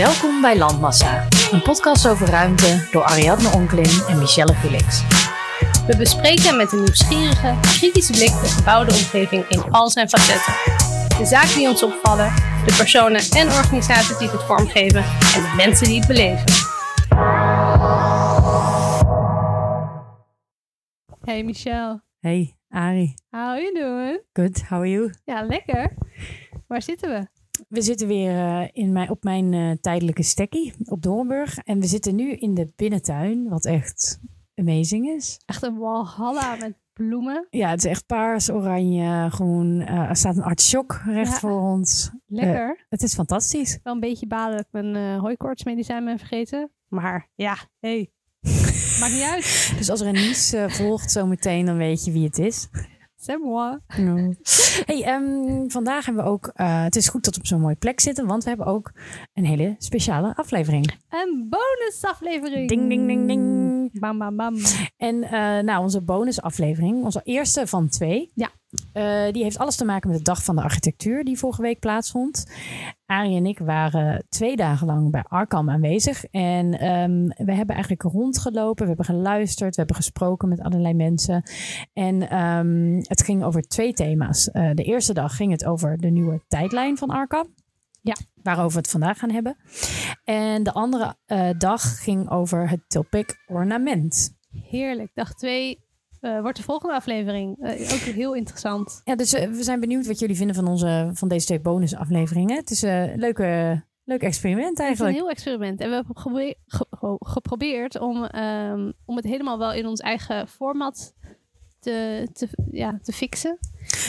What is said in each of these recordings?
Welkom bij Landmassa, een podcast over ruimte door Ariadne Onkelin en Michelle Felix. We bespreken met een nieuwsgierige, kritische blik de gebouwde omgeving in al zijn facetten. De zaken die ons opvallen, de personen en organisaties die het vormgeven en de mensen die het beleven. Hey Michelle, Hey, Ari. how are you doing? Good, how are you? Ja, lekker. Waar zitten we? We zitten weer eh, in mijn, op mijn eh, tijdelijke stekkie op Doornburg. En we zitten nu in de binnentuin, wat echt amazing is. Echt een walhalla met bloemen. Ja, het is echt paars, oranje, groen. Eh, er staat een artichok recht Ja. voor ons. Lekker. Het is fantastisch. Wel een beetje balen dat ik mijn hooikoortsmedicijn ben vergeten. Maar ja, hey. Maakt niet uit. Dus als er een nieuws volgt zometeen, dan weet je wie het is. C'est moi. Hey, ehm, vandaag hebben we ook. eh, het is goed dat we op zo'n mooie plek zitten, want we hebben ook een hele speciale aflevering. Een bonusaflevering. Ding, ding, ding, ding. Bam, bam, bam. En eh, nou, onze bonusaflevering, onze eerste van twee. Ja. eh, die heeft alles te maken met de Dag van de Architectuur die vorige week plaatsvond. Arie en ik waren twee dagen lang bij Arkham aanwezig. En ehm, we hebben eigenlijk rondgelopen, we hebben geluisterd, we hebben gesproken met allerlei mensen. En ehm, het ging over twee thema's. Eh, de eerste dag ging het over de nieuwe tijdlijn van Arkham. Ja. Waarover we het vandaag gaan hebben. En de andere eh, dag ging over het Tilpic ornament. Heerlijk. Dag 2 wordt de volgende aflevering. Eh, ook heel interessant. Ja, dus eh, we zijn benieuwd wat jullie vinden van, onze, van deze twee bonusafleveringen. Het is een leuke, leuk experiment Het is een eigenlijk. heel experiment. En we hebben gebe- ge- ge- geprobeerd om, ehm, om het helemaal wel in ons eigen format te, te, ja, te fixen.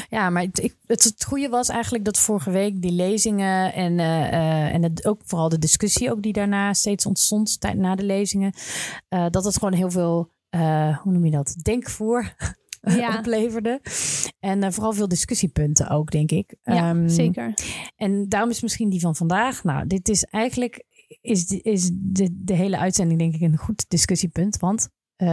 Ja, maar het, ik, het, het goede was eigenlijk dat vorige week die lezingen en, eh, eh, en het, ook vooral de discussie ook die daarna steeds ontstond tijd na de lezingen, eh, dat het gewoon heel veel, hoe noem je dat, denkvoer Ja. opleverde. En vooral veel discussiepunten ook, denk ik. Ja, Ehm, zeker. En daarom is misschien die van vandaag. Nou, dit is eigenlijk is, de- is de, de hele uitzending denk ik een goed discussiepunt. Want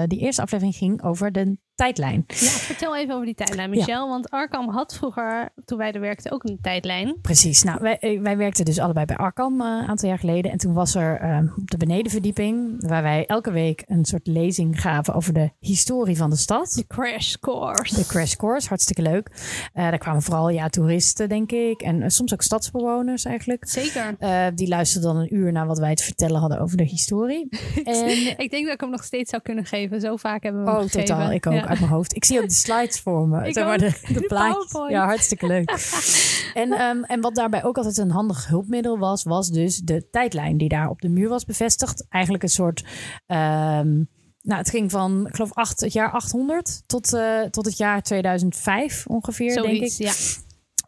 die eerste aflevering ging over de tijdlijn. Ja, vertel even over die tijdlijn, Michel. Want Arkham had vroeger, toen wij er werkten, ook een tijdlijn. Precies. Nou, wij, eh, wij werkten dus allebei bij Arkham eh, een aantal jaar geleden. En toen was er op de benedenverdieping, waar wij elke week een soort lezing gaven over de historie van de stad. De crash course. De crash course, hartstikke leuk. Eh, daar kwamen vooral ja, toeristen, denk ik. En soms ook stadsbewoners eigenlijk. Zeker. Die luisterden dan een uur naar wat wij te vertellen hadden over de historie. En Ik denk dat ik hem nog steeds zou kunnen geven. Zo vaak hebben we hem Oh, gegeven. totaal. Ik ook, Ja. Uit mijn hoofd. Ik zie ook de slides voor me. Ik zeg maar de, de plaatjes. Ja, hartstikke leuk. en, ehm, en wat daarbij ook altijd een handig hulpmiddel was, was dus de tijdlijn die daar op de muur was bevestigd. Eigenlijk een soort... ehm, nou, het ging van, ik geloof, acht, het jaar 800 tot, eh, tot het jaar 2005 ongeveer, denk ik. Ja.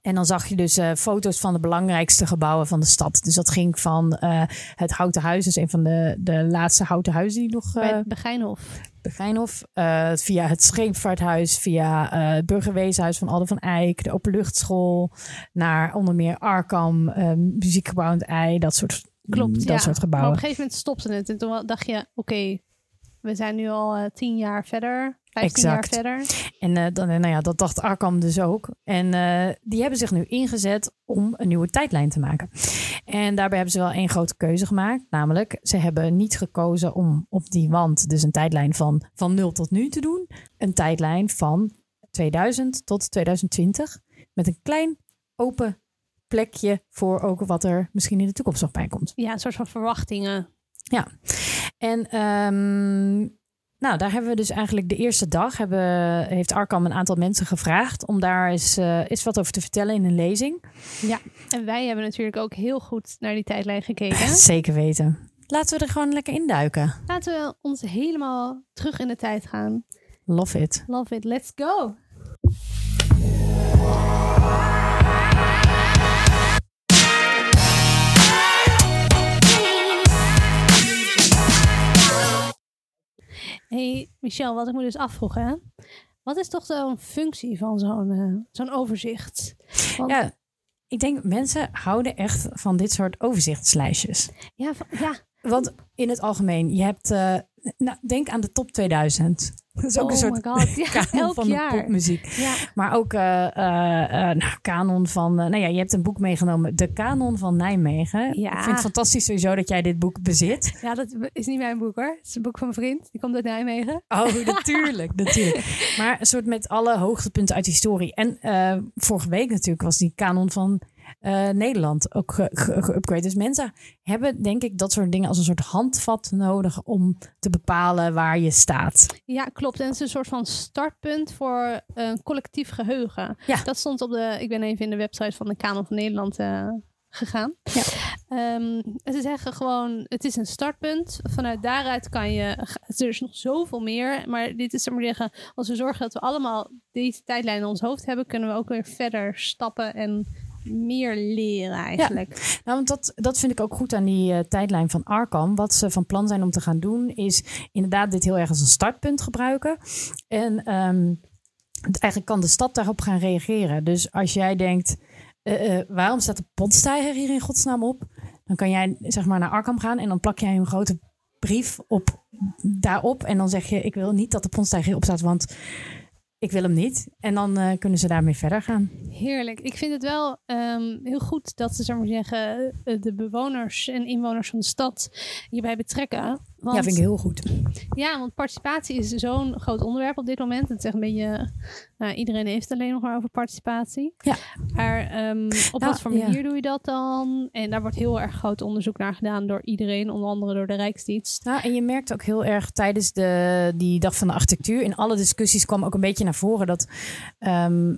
En dan zag je dus eh, foto's van de belangrijkste gebouwen van de stad. Dus dat ging van eh, het Houten Huis, dus een van de, de laatste Houten Huizen die nog... Bij eh, het Begijnhof. de Geinhof. eh, via het Scheepvaarthuis, via eh, het Burgerweeshuis van Alde van Eyck, de Openluchtschool, naar onder meer Arkham, eh, Muziekgebouw aan het Ei, dat soort, Klopt, dat ja. soort Maar op gebouwen. een gegeven moment stopte het. En toen dacht je, oké, we zijn nu al eh, tien jaar verder. Vijftien jaar Exact. verder. En eh, dan, nou ja, dat dacht Arkham dus ook. En eh, die hebben zich nu ingezet om een nieuwe tijdlijn te maken. En daarbij hebben ze wel één grote keuze gemaakt. Namelijk, ze hebben niet gekozen om op die wand dus een tijdlijn van, van 0 tot nu te doen. Een tijdlijn van 2000 tot 2020. Met een klein open plekje voor ook wat er misschien in de toekomst nog bij komt. Ja, een soort van verwachtingen. Ja, en ehm, nou, daar hebben we dus eigenlijk de eerste dag hebben, heeft Arkham een aantal mensen gevraagd om daar eens, eens wat over te vertellen in een lezing. Ja. En wij hebben natuurlijk ook heel goed naar die tijdlijn gekeken. Zeker weten. Laten we er gewoon lekker induiken. Laten we ons helemaal terug in de tijd gaan. Love it. Love it. Let's go. Hey Michel, wat ik me dus afvroeg, hè? Wat is toch zo'n functie van zo'n eh, zo'n overzicht? Want- Ja, ik denk mensen houden echt van dit soort overzichtslijstjes. Ja, van- ja, Want in het algemeen, je hebt, uh, nou, denk aan de top 2000. Dat is ook oh een soort ja, kanon van jaar. de popmuziek. Ja. Maar ook uh, uh, nou, kanon van... nou ja, je hebt een boek meegenomen. De kanon van Nijmegen. Ja. Ik vind het fantastisch sowieso dat jij dit boek bezit. Ja, dat is niet mijn boek hoor. Het is een boek van mijn vriend. Die komt uit Nijmegen. Oh, natuurlijk. natuurlijk. Maar een soort met alle hoogtepunten uit de historie. En vorige week natuurlijk was die kanon van uh, Nederland ook geüpgrade. Ge dus mensen hebben denk ik dat soort dingen als een soort handvat nodig om te bepalen waar je staat. Ja, klopt. En het is een soort van startpunt voor een collectief geheugen. Ja. Dat stond op de, ik ben even in de website van de Kamer van Nederland uh, gegaan. Ja. Um, ze zeggen gewoon, het is een startpunt. Vanuit daaruit kan je, er is nog zoveel meer. Maar dit is, maar zeggen, als we zorgen dat we allemaal deze tijdlijn in ons hoofd hebben, kunnen we ook weer verder stappen en meer leren eigenlijk. Ja. Nou, want dat, dat vind ik ook goed aan die uh, tijdlijn van Arkham. Wat ze van plan zijn om te gaan doen, is inderdaad dit heel erg als een startpunt gebruiken. En um, eigenlijk kan de stad daarop gaan reageren. Dus als jij denkt, uh, uh, waarom staat de potstijger hier in godsnaam op? Dan kan jij zeg maar naar Arkham gaan en dan plak jij een grote brief op daarop. En dan zeg je, ik wil niet dat de potstijger hierop staat, want ik wil hem niet. En dan uh, kunnen ze daarmee verder gaan. Heerlijk. Ik vind het wel um, heel goed dat ze, zeggen, de bewoners en inwoners van de stad hierbij betrekken. Want, ja, vind ik heel goed. Ja, want participatie is zo'n groot onderwerp op dit moment. Het is echt een beetje, nou, iedereen heeft alleen nog maar over participatie. Ja. Maar um, op Nou, wat voor manier ja. doe je dat dan? En daar wordt heel erg groot onderzoek naar gedaan door iedereen, onder andere door de Rijksdienst. Nou, en je merkt ook heel erg tijdens de, die dag van de architectuur, in alle discussies kwam ook een beetje naar voren dat, um, uh,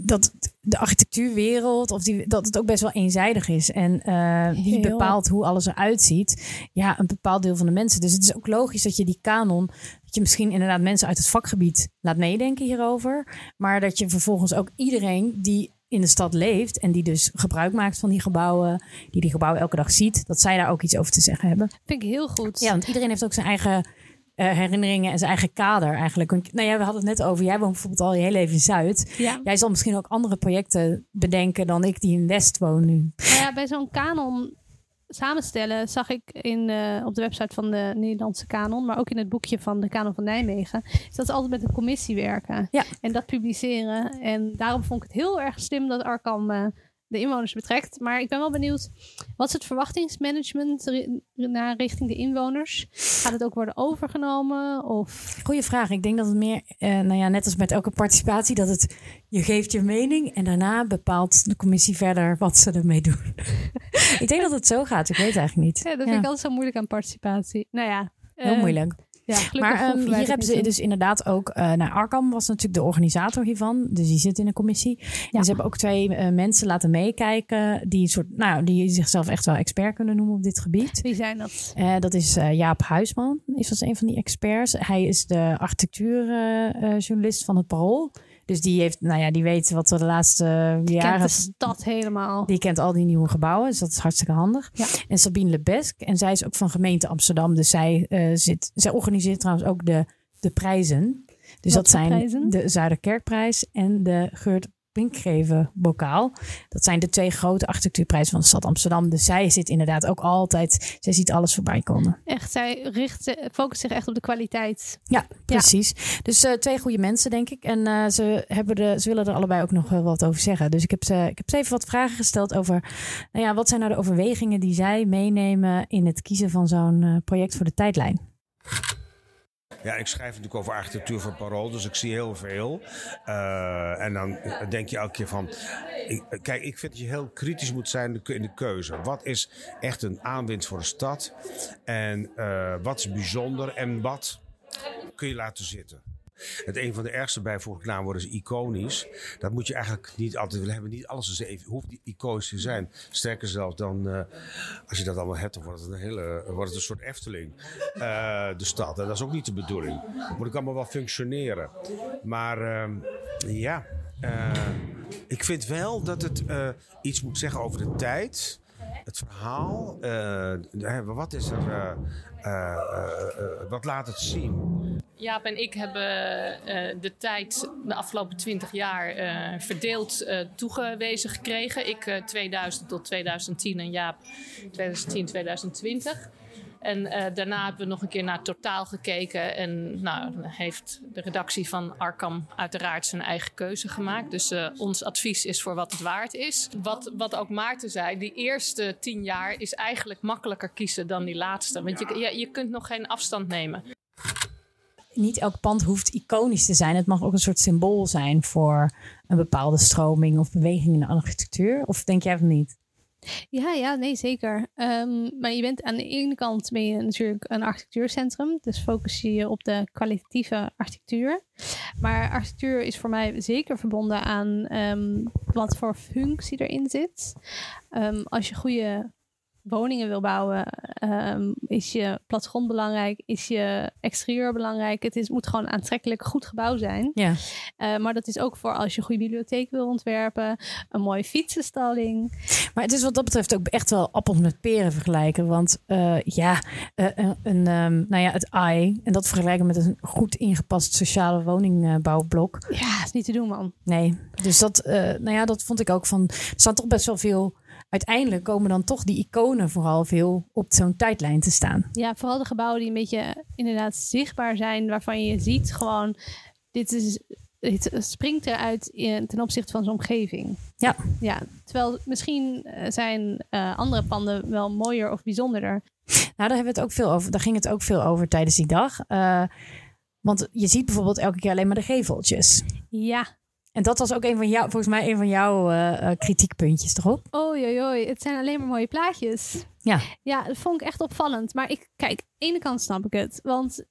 dat de architectuurwereld, of die, dat het ook best wel eenzijdig is. En uh, wie Heel. bepaalt hoe alles eruit ziet? Ja, een bepaald deel van de mensen. Dus het is ook logisch dat je die kanon, dat je misschien inderdaad mensen uit het vakgebied laat meedenken hierover. Maar dat je vervolgens ook iedereen die in de stad leeft en die dus gebruik maakt van die gebouwen, die die gebouwen elke dag ziet, dat zij daar ook iets over te zeggen hebben. Vind ik heel goed. Ja, want iedereen heeft ook zijn eigen uh, herinneringen en zijn eigen kader eigenlijk. Nou ja, we hadden het net over. Jij woont bijvoorbeeld al je hele leven in Zuid. Ja. Jij zal misschien ook andere projecten bedenken dan ik die in West woon nu. Nou ja, bij zo'n kanon samenstellen zag ik in, uh, op de website van de Nederlandse kanon, maar ook in het boekje van de kanon van Nijmegen, is dat ze altijd met een commissie werken Ja. en dat publiceren. En daarom vond ik het heel erg slim dat Arkham uh, de inwoners betrekt. Maar ik ben wel benieuwd, wat is het verwachtingsmanagement naar richting de inwoners? Gaat het ook worden overgenomen? Of... Goeie vraag. Ik denk dat het meer, uh, nou ja, net als met elke participatie, dat het je geeft je mening en daarna bepaalt de commissie verder wat ze ermee doen. ik denk dat het zo gaat. Ik weet het eigenlijk niet. Ja, dat vind ik altijd zo moeilijk aan participatie. Nou ja. Heel uh, moeilijk. Ja, Maar um, wij hier hebben ze dus inderdaad ook... Uh, nou, Arkham was natuurlijk de organisator hiervan. Dus die zit in een commissie. Ja. En ze hebben ook twee uh, mensen laten meekijken... die, soort, nou, die zichzelf echt wel expert kunnen noemen op dit gebied. Wie zijn dat? Uh, dat is Jaap Huisman, is dat een van die experts. Hij is de architectuurjournalist van het Parool. Dus die, heeft, nou ja, die weet wat er de laatste Die jaren... kent de stad helemaal. Die kent al die nieuwe gebouwen, dus dat is hartstikke handig. Ja. En Sabine Lebesk, en zij is ook van gemeente Amsterdam. Dus zij, uh, zit, zij organiseert trouwens ook de, de prijzen. Dus Wat dat zijn prijzen? de Zuiderkerkprijs en de Geurt Pinkgeven bokaal. Dat zijn de twee grote architectuurprijzen van de stad Amsterdam. Dus zij zit inderdaad ook altijd, zij ziet alles voorbij komen. Echt, zij richt, focust zich echt op de kwaliteit. Ja, precies. Ja. Dus uh, twee goede mensen, denk ik. En uh, ze, hebben de, ze willen er allebei ook nog wel wat over zeggen. Dus ik heb, ze, ik heb ze even wat vragen gesteld over... Nou ja, wat zijn nou de overwegingen die zij meenemen... in het kiezen van zo'n uh, project voor de tijdlijn? Ja, ik schrijf natuurlijk over architectuur van Parool, dus ik zie heel veel. Uh, en dan denk je elke keer van... Kijk, ik vind dat je heel kritisch moet zijn in de keuze. Wat is echt een aanwinst voor de stad? En uh, wat is bijzonder? En wat kun je laten zitten? Het een van de ergste bijvoeglijke naamwoorden is iconisch. Dat moet je eigenlijk niet altijd willen hebben. Niet alles is even, hoeft iconisch te zijn. Sterker zelfs dan, uh, als je dat allemaal hebt, dan wordt het een, hele, wordt het een soort Efteling. Uh, de stad. En dat is ook niet de bedoeling. Het moet ook allemaal wel functioneren. Maar uh, ja, eh, ik vind wel dat het eh, iets moet zeggen over de tijd. Het verhaal. eh, wat is er. eh, wat laat het zien? Jaap en ik hebben de tijd de afgelopen 20 jaar verdeeld toegewezen gekregen. Ik 2000 tot 2010 en Jaap 2010-2020. En eh, daarna hebben we nog een keer naar totaal gekeken. En nou, heeft de redactie van Arkham uiteraard zijn eigen keuze gemaakt. Dus uh, ons advies is voor wat het waard is. Wat, wat ook Maarten zei, die eerste tien jaar is eigenlijk makkelijker kiezen dan die laatste. Want je, je, je kunt nog geen afstand nemen niet elk pand hoeft iconisch te zijn. Het mag ook een soort symbool zijn voor een bepaalde stroming of beweging in de architectuur. Of denk jij van niet? Ja, ja, nee, zeker. Um, maar je bent aan de ene kant ben je natuurlijk een architectuurcentrum. Dus focus je je op de kwalitatieve architectuur. Maar architectuur is voor mij zeker verbonden aan um, wat voor functie erin zit. Um, als je goede woningen wil bouwen, um, is je plattegrond belangrijk, is je exterieur belangrijk. Het is, moet gewoon aantrekkelijk goed gebouw zijn. Ja. Uh, maar dat is ook voor als je een goede bibliotheek wil ontwerpen, een mooie fietsenstalling. Maar het is wat dat betreft ook echt wel appels met peren vergelijken. Want uh, ja, uh, een, um, nou ja, het AI, en dat vergelijken met een goed ingepast sociale woningbouwblok. Ja, is niet te doen, man. Nee, dus dat, nou ja, dat vond ik ook van. Er staat toch best wel veel uiteindelijk komen dan toch die iconen vooral veel op zo'n tijdlijn te staan. Ja, vooral de gebouwen die een beetje inderdaad zichtbaar zijn, waarvan je ziet gewoon, dit is het springt eruit in, ten opzichte van zijn omgeving. Ja. ja. Terwijl misschien eh, zijn uh, andere panden wel mooier of bijzonderder. Nou, daar hebben we het ook veel over. Daar ging het ook veel over tijdens die dag. Uh, want je ziet bijvoorbeeld elke keer alleen maar de geveltjes. Ja, en dat was ook een van jou, volgens mij een van jouw uh, kritiekpuntjes, toch op? Oh joi, het zijn alleen maar mooie plaatjes. Ja. Ja, dat vond ik echt opvallend. Maar ik, kijk, aan de ene kant snap ik het. Want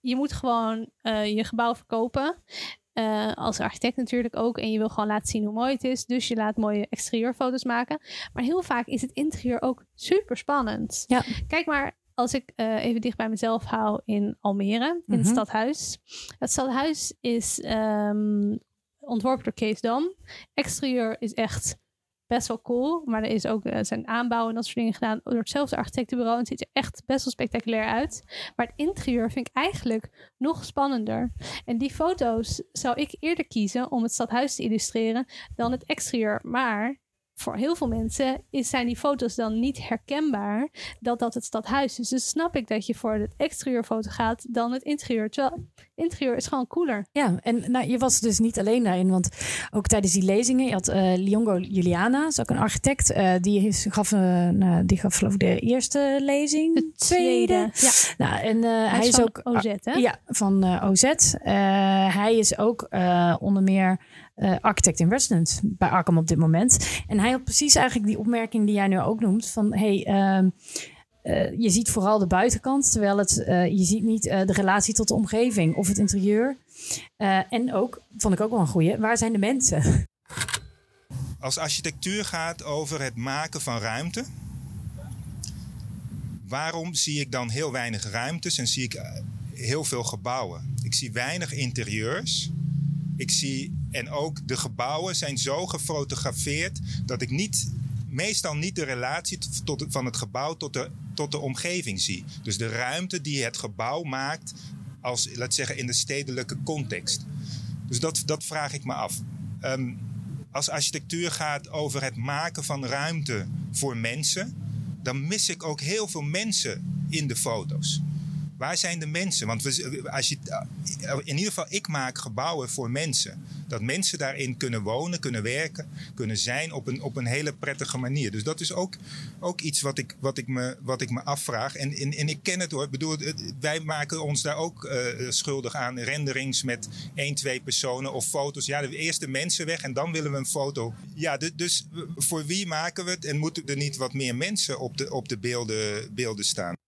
je moet gewoon uh, je gebouw verkopen. Uh, als architect natuurlijk ook. En je wil gewoon laten zien hoe mooi het is. Dus je laat mooie exterieurfoto's maken. Maar heel vaak is het interieur ook super spannend. Ja. Kijk maar als ik uh, even dicht bij mezelf hou in Almere, in het stadhuis. Het stadhuis is um, ontworpen door Kees Dam. Exterieur is echt best wel cool. Maar er is ook uh, zijn aanbouw en dat soort dingen gedaan door hetzelfde architectenbureau. En het ziet er echt best wel spectaculair uit. Maar het interieur vind ik eigenlijk nog spannender. En die foto's zou ik eerder kiezen om het stadhuis te illustreren dan het exterieur. Maar voor heel veel mensen is, zijn die foto's dan niet herkenbaar dat dat het stadhuis is. Dus snap ik dat je voor het exterieurfoto gaat dan het interieur. Terwijl interieur is gewoon cooler. Ja, en nou, je was dus niet alleen daarin, want ook tijdens die lezingen, je had uh, Liongo Juliana, is ook een architect, uh, die, is, gaf, uh, nou, die gaf geloof ik de eerste lezing. De tweede. Ja. Nou, en hij, hij, is, ook OZ, hè? Ja, van OZ. hij is ook onder meer uh, architect in bij Arkham op dit moment. En hij had precies eigenlijk die opmerking die jij nu ook noemt: van hey, uh, uh, je ziet vooral de buitenkant, terwijl het, uh, je ziet niet de relatie tot de omgeving of het interieur. en ook, vond ik ook wel een goeie, waar zijn de mensen? Als architectuur gaat over het maken van ruimte, waarom zie ik dan heel weinig ruimtes en zie ik heel veel gebouwen? Ik zie weinig interieurs. Ik zie, en ook de gebouwen zijn zo gefotografeerd dat ik niet, meestal niet de relatie tot, van het gebouw tot de, tot de omgeving zie. Dus de ruimte die het gebouw maakt, als, laat zeggen, in de stedelijke context. Dus dat, dat vraag ik me af. Um, als architectuur gaat over het maken van ruimte voor mensen, dan mis ik ook heel veel mensen in de foto's. Waar zijn de mensen? Want we, als je, in ieder geval, ik maak gebouwen voor mensen. Dat mensen daarin kunnen wonen, kunnen werken, kunnen zijn op een, op een hele prettige manier. Dus dat is ook, ook iets wat ik, wat, ik me, wat ik me afvraag. En, en, en ik ken het hoor. Ik bedoel, wij maken ons daar ook uh, schuldig aan. Renderings met één, twee personen of foto's. Ja, de eerste mensen weg en dan willen we een foto. Ja, dus, dus voor wie maken we het? En moeten er niet wat meer mensen op de, op de beelden, beelden staan?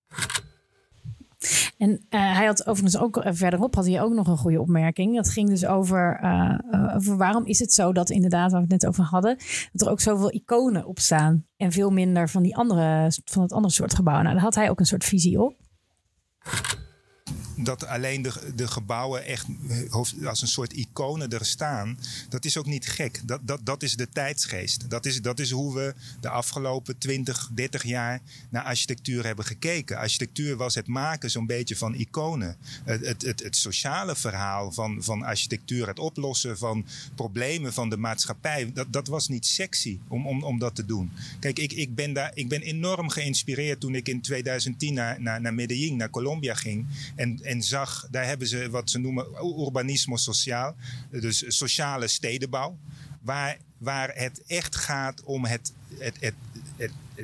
En uh, hij had overigens ook uh, verderop had hij ook nog een goede opmerking. Dat ging dus over, uh, over waarom is het zo dat inderdaad, waar we het net over hadden, dat er ook zoveel iconen op staan en veel minder van die andere van het andere soort gebouwen. Nou, daar had hij ook een soort visie op. dat alleen de, de gebouwen echt eh, als een soort iconen er staan, dat is ook niet gek. Dat, dat, dat is de tijdsgeest. Dat is, dat is hoe we de afgelopen 20, 30 jaar naar architectuur hebben gekeken. Architectuur was het maken zo'n beetje van iconen. Het, het, het, sociale verhaal van, van architectuur, het oplossen van problemen van de maatschappij, dat, dat was niet sexy om, om, om dat te doen. Kijk, ik, ik, ben daar, ik ben enorm geïnspireerd toen ik in 2010 naar, naar, naar Medellin, naar Colombia ging. En zag, daar hebben ze wat ze noemen urbanismo sociaal, dus sociale stedenbouw. Waar, waar het echt gaat om het, het, het,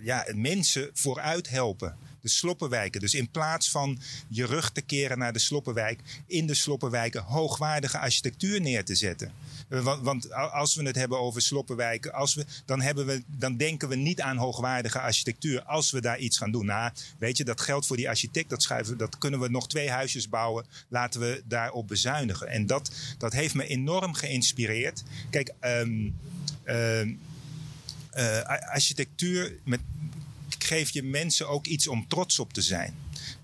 ja, het mensen vooruit helpen de sloppenwijken. Dus in plaats van je rug te keren naar de sloppenwijk, in de sloppenwijken hoogwaardige architectuur neer te zetten. Eh, want, als we het hebben over sloppenwijken, als we, dan, hebben we, dan denken we niet aan hoogwaardige architectuur als we daar iets gaan doen. Nou, weet je, dat geldt voor die architect, dat, schuiven, dat kunnen we nog twee huisjes bouwen. Laten we daarop bezuinigen. En dat, dat heeft me enorm geïnspireerd. Kijk, um, uh, architectuur met, geeft je mensen ook iets om trots op te zijn.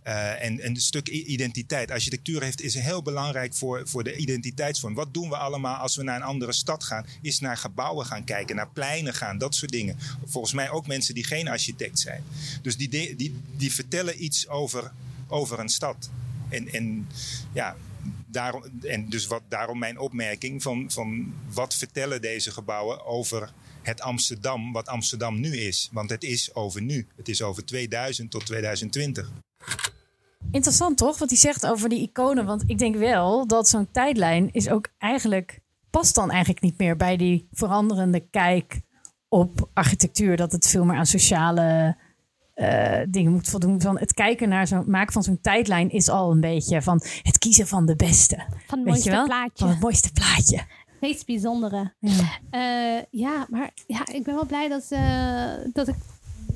Uh, en, een stuk identiteit. Architectuur heeft, is heel belangrijk voor, voor de identiteitsvorm. Wat doen we allemaal als we naar een andere stad gaan? Is naar gebouwen gaan kijken, naar pleinen gaan, dat soort dingen. Volgens mij ook mensen die geen architect zijn. Dus die, die, die vertellen iets over, over een stad. En, en ja, daarom, en dus wat, daarom mijn opmerking van, van wat vertellen deze gebouwen over het Amsterdam wat Amsterdam nu is. Want het is over nu. Het is over 2000 tot 2020. Interessant toch, wat hij zegt over die iconen. Want ik denk wel dat zo'n tijdlijn is ook eigenlijk... past dan eigenlijk niet meer bij die veranderende kijk op architectuur. Dat het veel meer aan sociale uh, dingen moet voldoen. Van het kijken naar zo'n maken van zo'n tijdlijn is al een beetje van het kiezen van de beste. Van het mooiste plaatje. Van het mooiste plaatje meest bijzondere. Ja, uh, ja maar ja, ik ben wel blij dat, uh, dat ik,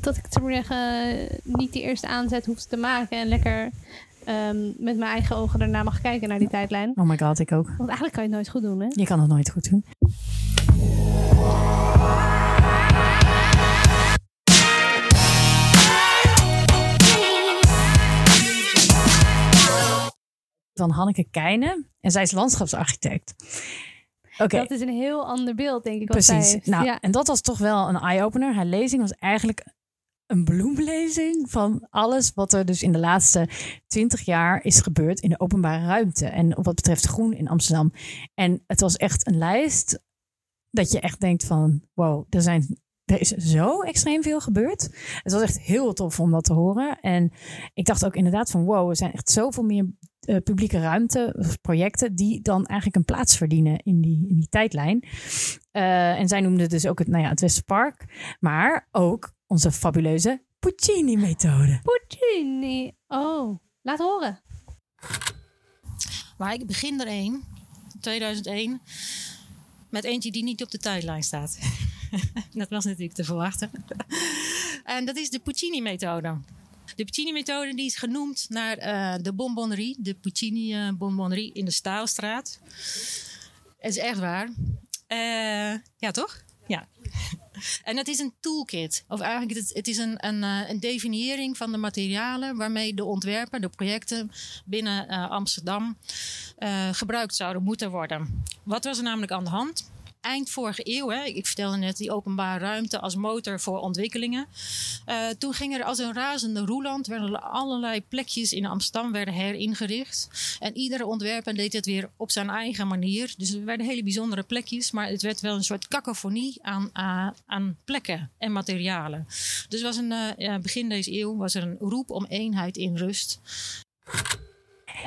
dat ik te zeggen, niet die eerste aanzet hoef te maken en lekker um, met mijn eigen ogen ernaar mag kijken naar die tijdlijn. Oh my god, ik ook. Want eigenlijk kan je het nooit goed doen, hè? Je kan het nooit goed doen. van Hanneke Keijnen. En zij is landschapsarchitect. Dat is een heel ander beeld, denk ik. Precies. Nou, ja. En dat was toch wel een eye-opener. Haar lezing was eigenlijk een bloemlezing van alles wat er dus in de laatste twintig jaar is gebeurd in de openbare ruimte. En wat betreft groen in Amsterdam. En het was echt een lijst dat je echt denkt van wow, er zijn er is zo extreem veel gebeurd. Het was echt heel tof om dat te horen. En ik dacht ook inderdaad van wow, er zijn echt zoveel meer uh, publieke ruimte, projecten, die dan eigenlijk een plaats verdienen in die, in die tijdlijn. Uh, en zij noemde dus ook het, nou ja, het Westerpark, maar ook onze fabuleuze Puccini-methode. Puccini, oh, laat horen. Maar ik begin er één, 2001, met eentje die niet op de tijdlijn staat. dat was natuurlijk te verwachten. en dat is de Puccini-methode. De Puccini-methode die is genoemd naar uh, de bonbonnerie, de Puccini-bonbonnerie in de Staalstraat. Het is echt waar. Uh, ja, toch? Ja. En het is een toolkit. Of eigenlijk, het, het is een, een, eh, een, definiëring van de materialen waarmee de ontwerpen, de projecten binnen uh, Amsterdam uh, gebruikt zouden moeten worden. Wat was er namelijk aan de hand? Eind vorige eeuw, hè, ik vertelde net die openbare ruimte als motor voor ontwikkelingen. Uh, toen ging er als een razende roeland, werden allerlei plekjes in Amsterdam werden heringericht. En iedere ontwerper deed het weer op zijn eigen manier. Dus er werden hele bijzondere plekjes, maar het werd wel een soort cacophonie aan, uh, aan plekken en materialen. Dus was een, uh, begin deze eeuw was er een roep om eenheid in rust.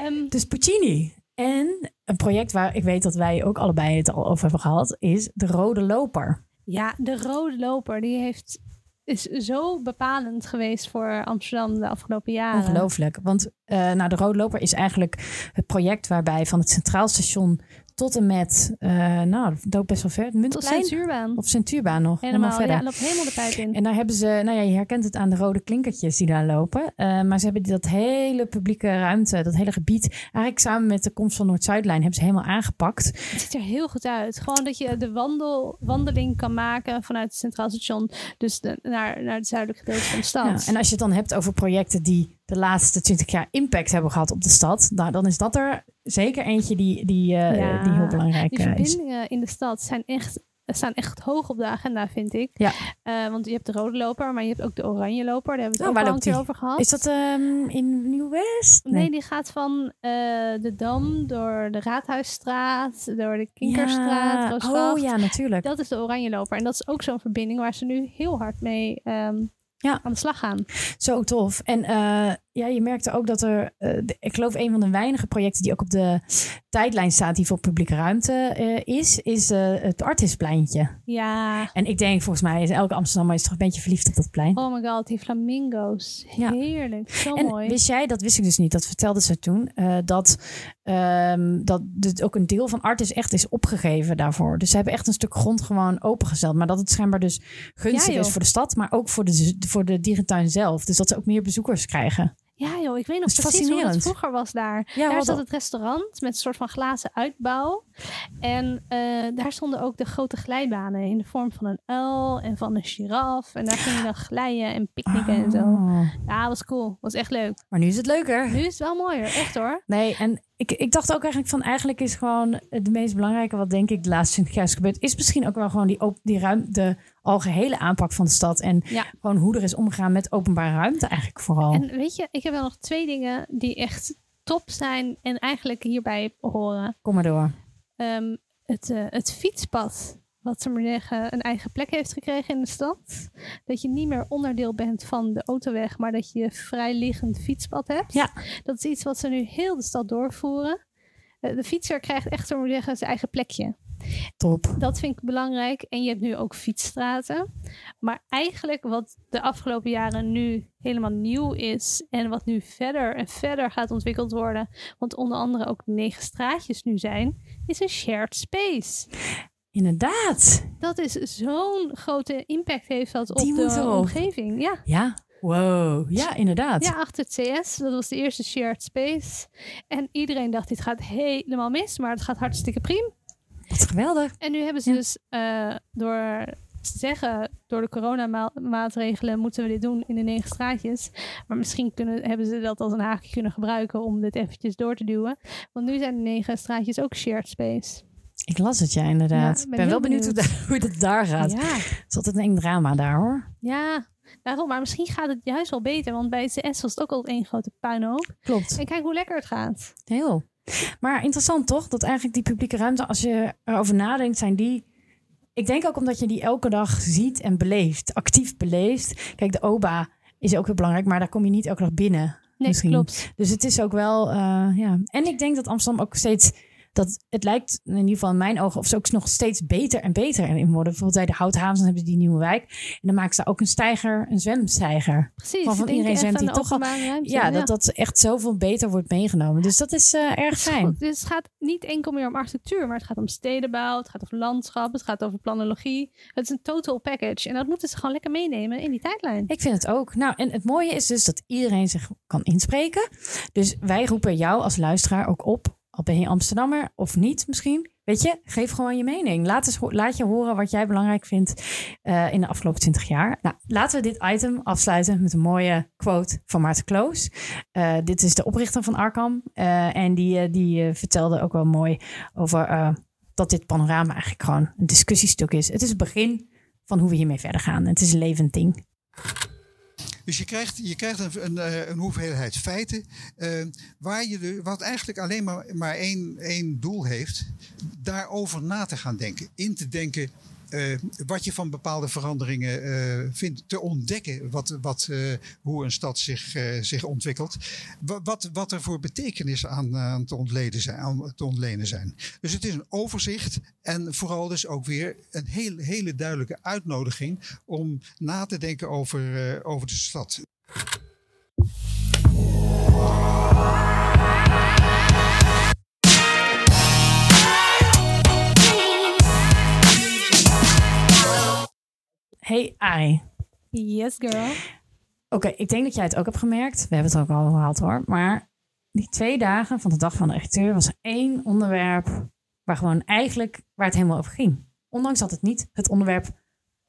Um, dus Puccini. En een project waar ik weet dat wij ook allebei het al over hebben gehad, is de Rode Loper. Ja, de Rode Loper, die heeft, is zo bepalend geweest voor Amsterdam de afgelopen jaren. Ongelooflijk. Want uh, nou, de Rode Loper is eigenlijk het project waarbij van het Centraal Station tot en met, uh, nou, dat best wel ver. Muntplein? Centuurbaan. Of Centuurbaan nog. Helemaal, helemaal verder. Ja, loopt helemaal de pijp in. En daar hebben ze, nou ja, je herkent het aan de rode klinkertjes die daar lopen. Uh, maar ze hebben dat hele publieke ruimte, dat hele gebied, eigenlijk samen met de komst van Noord-Zuidlijn, hebben ze helemaal aangepakt. Het ziet er heel goed uit. Gewoon dat je de wandel, wandeling kan maken vanuit het Centraal Station, dus de, naar, naar het zuidelijke gedeelte van de stad. Ja, en als je het dan hebt over projecten die de laatste 20 jaar impact hebben gehad op de stad. Nou, dan is dat er zeker eentje die, die, eh, Ja, die heel belangrijk Die eh, is. verbindingen in de stad zijn echt, staan echt hoog op de agenda, vind ik. Ja. Eh, want je hebt de rode loper, maar je hebt ook de oranje loper. Daar hebben we Oh, het waar ook al een keer die? over gehad. Is dat ehm, in Nieuw-West? Nee, die gaat van de Dam door de Raadhuisstraat, door de Kinkerstraat, Ja. Roosgracht. Oh ja, natuurlijk. Dat is de oranje loper. En dat is ook zo'n verbinding waar ze nu heel hard mee ehm, Ja. aan de slag gaan. Zo tof. En eh, ja, je merkte ook dat er, eh, de- ik geloof een van de weinige projecten die ook op de tijdlijn staat die voor publieke ruimte eh, is, is eh, het Artispleintje. Ja, En ik denk volgens mij is elke Amsterdammer is toch een beetje verliefd op dat plein. oh my god, die flamingo's. Ja. Heerlijk, zo en mooi. wist jij, dat wist ik dus niet, dat vertelde ze toen, dat, ehm, dat dit ook een deel van Artis echt is opgegeven daarvoor. Dus ze hebben echt een stuk grond gewoon opengesteld. Maar dat het schijnbaar dus gunstig Ja, is voor de stad, maar ook voor de, voor de dierentuin zelf. Dus dat ze ook meer bezoekers krijgen. Ja joh, ik weet nog precies hoe het vroeger was daar. Ja, daar zat het restaurant met een soort van glazen uitbouw. En eh, daar stonden ook de grote glijbanen in de vorm van een uil en van een giraf. En daar ging je dan glijden en picknicken en zo. Oh. Ja, was cool. Was echt leuk. Maar nu is het leuker. Nu is het wel mooier, echt hoor. Nee, en ik, ik dacht ook eigenlijk van eigenlijk is gewoon het meest belangrijke wat denk ik de laatste 20 jaar is gebeurd, is misschien ook wel gewoon die, op, die ruimte, de algehele aanpak van de stad en Ja. gewoon hoe er is omgegaan met openbare ruimte eigenlijk vooral. En weet je, ik heb wel nog twee dingen die echt top zijn en eigenlijk hierbij horen. Kom maar door. Ehm, het, eh, het fietspad, wat ze maar zeggen, een eigen plek heeft gekregen in de stad. Dat je niet meer onderdeel bent van de autoweg, maar dat je vrijliggend fietspad hebt. Ja. Dat is iets wat ze nu heel de stad doorvoeren. Eh, de fietser krijgt echt, zo maar zeggen, zijn eigen plekje. Top. Dat vind ik belangrijk. En je hebt nu ook fietsstraten. Maar eigenlijk wat de afgelopen jaren nu helemaal nieuw is. En wat nu verder en verder gaat ontwikkeld worden. Want onder andere ook negen straatjes nu zijn. Is een shared space. Inderdaad. Dat is zo'n grote impact heeft dat op de omgeving. Ja. Ja. Wow. Ja, inderdaad. ja, achter het CS. Dat was de eerste shared space. En iedereen dacht dit gaat helemaal mis. Maar het gaat hartstikke prima. Wat geweldig. En nu hebben ze Ja. dus eh, door te zeggen, door de coronamaatregelen moeten we dit doen in de negen straatjes. Maar misschien kunnen, hebben ze dat als een haakje kunnen gebruiken om dit eventjes door te duwen. Want nu zijn de negen straatjes ook shared space. Ik las het, ja, inderdaad. Ja, ik ben ben wel benieuwd, hoe, het daar gaat. Ja, Het is altijd een eng drama daar, hoor. ja. Daarom, maar misschien gaat het juist wel beter. Want bij CS was het ook al één grote puinhoop. Klopt. En kijk hoe lekker het gaat. Heel. Maar interessant toch? Dat eigenlijk die publieke ruimte, als je erover nadenkt, zijn die. Ik denk ook omdat je die elke dag ziet en beleeft, actief beleeft. Kijk, de OBA is ook heel belangrijk, maar daar kom je niet elke dag binnen. Nee, Misschien. klopt. Dus het is ook wel, eh, ja. En ik denk dat Amsterdam ook steeds, dat het lijkt in ieder geval in mijn ogen, of ze ook nog steeds beter en beter in worden. Bijvoorbeeld bij de Houthavens dan hebben ze die nieuwe wijk. En dan maken ze ook een stijger, een zwemstijger. Precies. Van- van iedereen zwemt die toch al- ruimte. Ja, dat dat echt zoveel beter wordt meegenomen. Dus dat is eh, erg fijn. Goed, dus het gaat niet enkel meer om architectuur, maar het gaat om stedenbouw, het gaat over landschap, het gaat over planologie. Het is een total package en dat moeten ze gewoon lekker meenemen in die tijdlijn. Ik vind het ook. Nou, en het mooie is dus dat iedereen zich kan inspreken. Dus wij roepen jou als luisteraar ook op. Al ben je Amsterdammer of niet misschien. Weet je, geef gewoon je mening. Laat, eens, laat je horen wat jij belangrijk vindt eh, in de afgelopen 20 jaar. Nou, laten we dit item afsluiten met een mooie quote van Maarten Kloos. Eh, dit is de oprichter van Arkham. Eh, en die, die vertelde ook wel mooi over dat dit panorama eigenlijk gewoon een discussiestuk is. Het is het begin van hoe we hiermee verder gaan. Het is een levend ding. Dus je krijgt, je krijgt een, een, eh, een hoeveelheid feiten. eh, waar je de, wat eigenlijk alleen maar, maar één, één doel heeft. Daarover na te gaan denken. In te denken. Eh, wat je van bepaalde veranderingen eh, vindt. Te ontdekken wat, wat, eh, hoe een stad zich, zich ontwikkelt. Wa- Wat, wat er voor betekenis aan, aan, te ontleden zijn, aan te ontlenen zijn. Dus het is een overzicht. En vooral dus ook weer een heel, hele duidelijke uitnodiging. Om na te denken over, over de stad. Hey Arie. Yes, girl. Oké, ik denk dat jij het ook hebt gemerkt. We hebben het ook al gehad hoor. Maar die twee dagen van de dag van de architectuur was één onderwerp waar gewoon eigenlijk waar het helemaal over ging. Ondanks dat het niet het onderwerp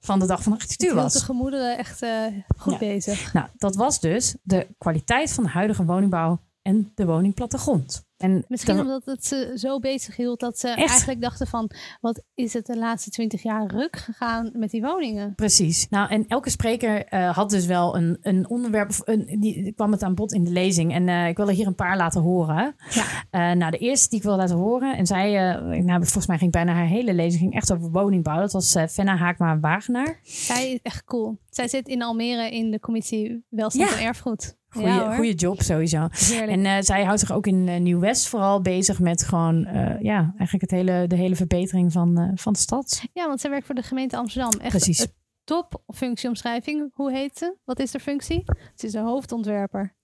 van de dag van de architectuur was. de gemoederen echt eh, goed Ja. bezig. Nou, dat was dus de kwaliteit van de huidige woningbouw en de woningplattegrond. En Misschien omdat het ze zo bezig hield dat ze Echt? eigenlijk dachten van... wat is het de laatste twintig jaar ruk gegaan met die woningen? Precies. Nou, en elke spreker eh, had dus wel een, een onderwerp, of een, die kwam het aan bod in de lezing. En eh, ik wil er hier een paar laten horen. Ja. Eh, nou, de eerste die ik wil laten horen, en zij, nou, volgens mij ging bijna haar hele lezing ging echt over woningbouw. Dat was Fenna Haakma-Wagenaar. Zij is echt cool. Zij zit in Almere in de commissie Welstand Ja. en Erfgoed. Goeie, ja, goeie job sowieso. Heerlijk. En eh, zij houdt zich ook in eh, Nieuw-West vooral bezig met gewoon, eh, ja, eigenlijk het hele, de hele verbetering van, van de stad. Ja, want zij werkt voor de gemeente Amsterdam. Echt Precies. een top functieomschrijving. Hoe heet ze? Wat is de functie? Ze is een hoofdontwerper.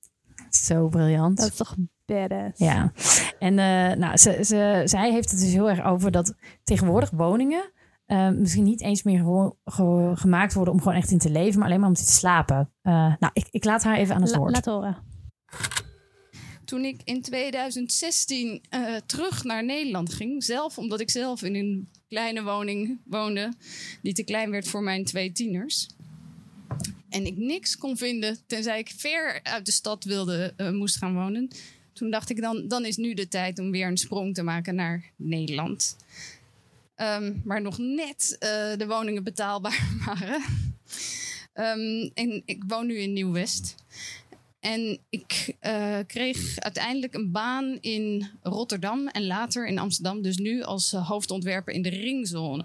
Zo briljant. Dat is toch badass? Ja, en nou, ze, ze, zij heeft het dus heel erg over dat tegenwoordig woningen eh, misschien niet eens meer ge- gemaakt worden om gewoon echt in te leven, maar alleen maar om te slapen. Eh, nou, ik, ik laat haar even aan het La- woord. laat horen. toen ik in 2016 eh, terug naar Nederland ging, zelf omdat ik zelf in een kleine woning woonde, die te klein werd voor mijn twee tieners. En ik niks kon vinden, tenzij ik ver uit de stad wilde, eh, moest gaan wonen. Toen dacht ik dan, dan is nu de tijd om weer een sprong te maken naar Nederland. Ehm, waar nog net eh, de woningen betaalbaar waren. Ehm, en ik woon nu in Nieuw-West. En ik eh, kreeg uiteindelijk een baan in Rotterdam en later in Amsterdam. Dus nu als eh, hoofdontwerper in de ringzone.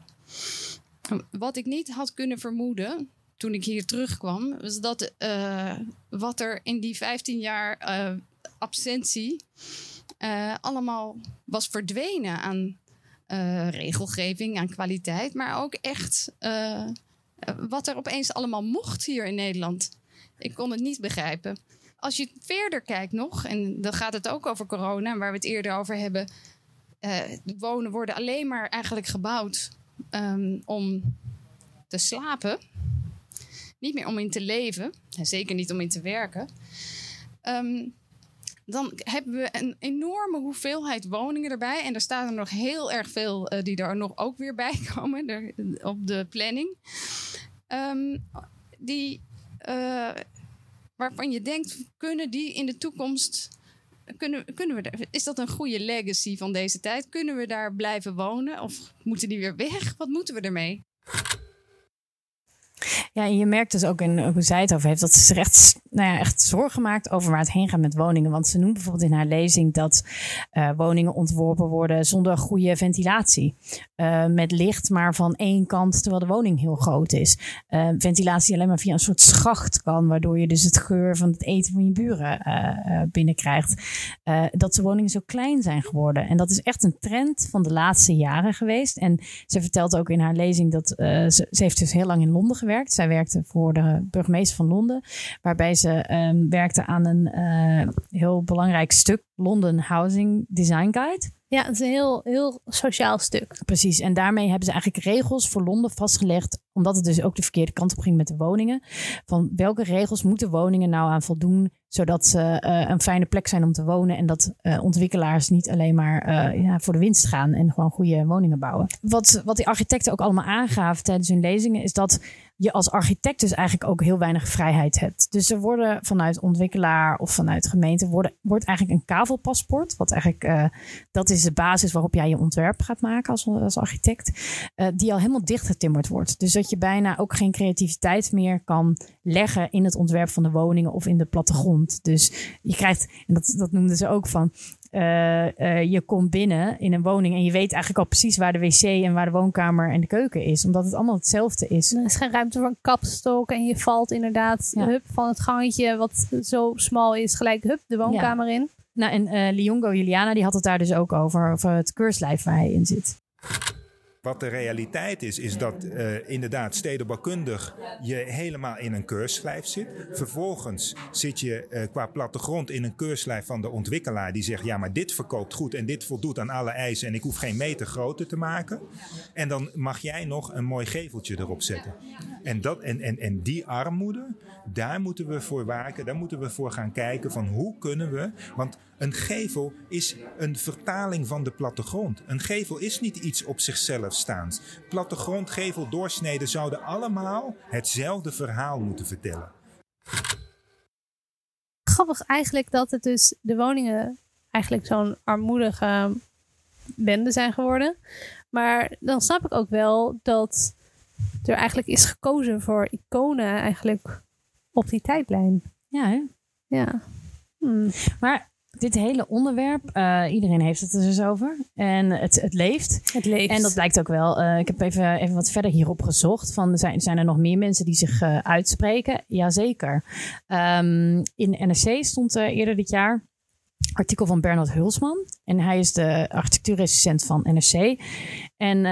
Wat ik niet had kunnen vermoeden toen ik hier terugkwam, was dat wat er in die 15 jaar absentie allemaal was verdwenen aan eh, regelgeving, aan kwaliteit, maar ook echt eh, wat er opeens allemaal mocht hier in Nederland. Ik kon het niet begrijpen. Als je verder kijkt nog, en dan gaat het ook over corona, waar we het eerder over hebben. eh, wonen worden alleen maar eigenlijk gebouwd ehm, om te slapen. Niet meer om in te leven. En zeker niet om in te werken. Ehm, dan hebben we een enorme hoeveelheid woningen erbij. En er staan er nog heel erg veel eh, die er nog ook weer bij komen op de planning. Ehm, die, eh, waarvan je denkt, kunnen die in de toekomst. Kunnen, kunnen we is dat een goede legacy van deze tijd? Kunnen we daar blijven wonen? Of moeten die weer weg? Wat moeten we ermee? Ja, en je merkt dus ook in hoe zij het over heeft, dat ze zich echt, nou ja, echt zorgen maakt over waar het heen gaat met woningen. Want ze noemt bijvoorbeeld in haar lezing dat eh, woningen ontworpen worden zonder goede ventilatie. Eh, met licht maar van één kant, terwijl de woning heel groot is. Eh, ventilatie alleen maar via een soort schacht kan, waardoor je dus het geur van het eten van je buren eh, eh, binnenkrijgt. Eh, dat de woningen zo klein zijn geworden. En dat is echt een trend van de laatste jaren geweest. En ze vertelt ook in haar lezing dat eh, ze, ze heeft dus heel lang in Londen gewerkt. Zij werkte voor de burgemeester van Londen, waarbij ze ehm, werkte aan een eh, heel belangrijk stuk London Housing Design Guide. Ja, het is een heel, heel sociaal stuk. Precies, en daarmee hebben ze eigenlijk regels voor Londen vastgelegd, omdat het dus ook de verkeerde kant op ging met de woningen. Van welke regels moeten woningen nou aan voldoen, zodat ze eh, een fijne plek zijn om te wonen en dat eh, ontwikkelaars niet alleen maar ja, voor de winst gaan en gewoon goede woningen bouwen. Wat, wat die architecten ook allemaal aangaven tijdens hun lezingen, is dat je als architect dus eigenlijk ook heel weinig vrijheid hebt. Dus er worden vanuit ontwikkelaar of vanuit gemeente worden, wordt eigenlijk een kavelpaspoort, wat eigenlijk eh, dat is de basis waarop jij je ontwerp gaat maken als, als architect, eh, die al helemaal dichtgetimmerd wordt. Dus dat je bijna ook geen creativiteit meer kan leggen in het ontwerp van de woningen of in de plattegrond. Dus je krijgt, en dat, dat noemden ze ook van, eh, eh, je komt binnen in een woning en je weet eigenlijk al precies waar de wc en waar de woonkamer en de keuken is, omdat het allemaal hetzelfde is. Er is geen ruimte voor een kapstok en je valt inderdaad Ja. hup, van het gangetje wat zo smal is, gelijk hup, de woonkamer in. Nou, en eh Liongo Juliana die had het daar dus ook over, over het keurslijf waar hij in zit. Wat de realiteit is, is dat eh, inderdaad stedenbouwkundig je helemaal in een keurslijf zit. Vervolgens zit je eh, qua plattegrond in een keurslijf van de ontwikkelaar die zegt: ja, maar dit verkoopt goed en dit voldoet aan alle eisen en ik hoef geen meter groter te maken. En dan mag jij nog een mooi geveltje erop zetten. En, dat, en, en, en die armoede, Daar moeten we voor waken, daar moeten we voor gaan kijken van hoe kunnen we. Want een gevel is een vertaling van de plattegrond. Een gevel is niet iets op zichzelf staand. Plattegrond, gevel, doorsneden zouden allemaal hetzelfde verhaal moeten vertellen. Grappig eigenlijk dat het dus de woningen eigenlijk zo'n armoedige bende zijn geworden. Maar dan snap ik ook wel dat er eigenlijk is gekozen voor iconen eigenlijk op die tijdlijn. Ja, hè? Ja. Hmm. Maar dit hele onderwerp, eh, iedereen heeft het er dus over. En het, het leeft. Het leeft. En dat blijkt ook wel. Eh, ik heb even, even wat verder hierop gezocht. Van, zijn, zijn er nog meer mensen die zich eh, uitspreken? Jazeker. Um, in NRC stond eerder dit jaar artikel van Bernard Hulsman. En hij is de architectuurrecensent van NRC. En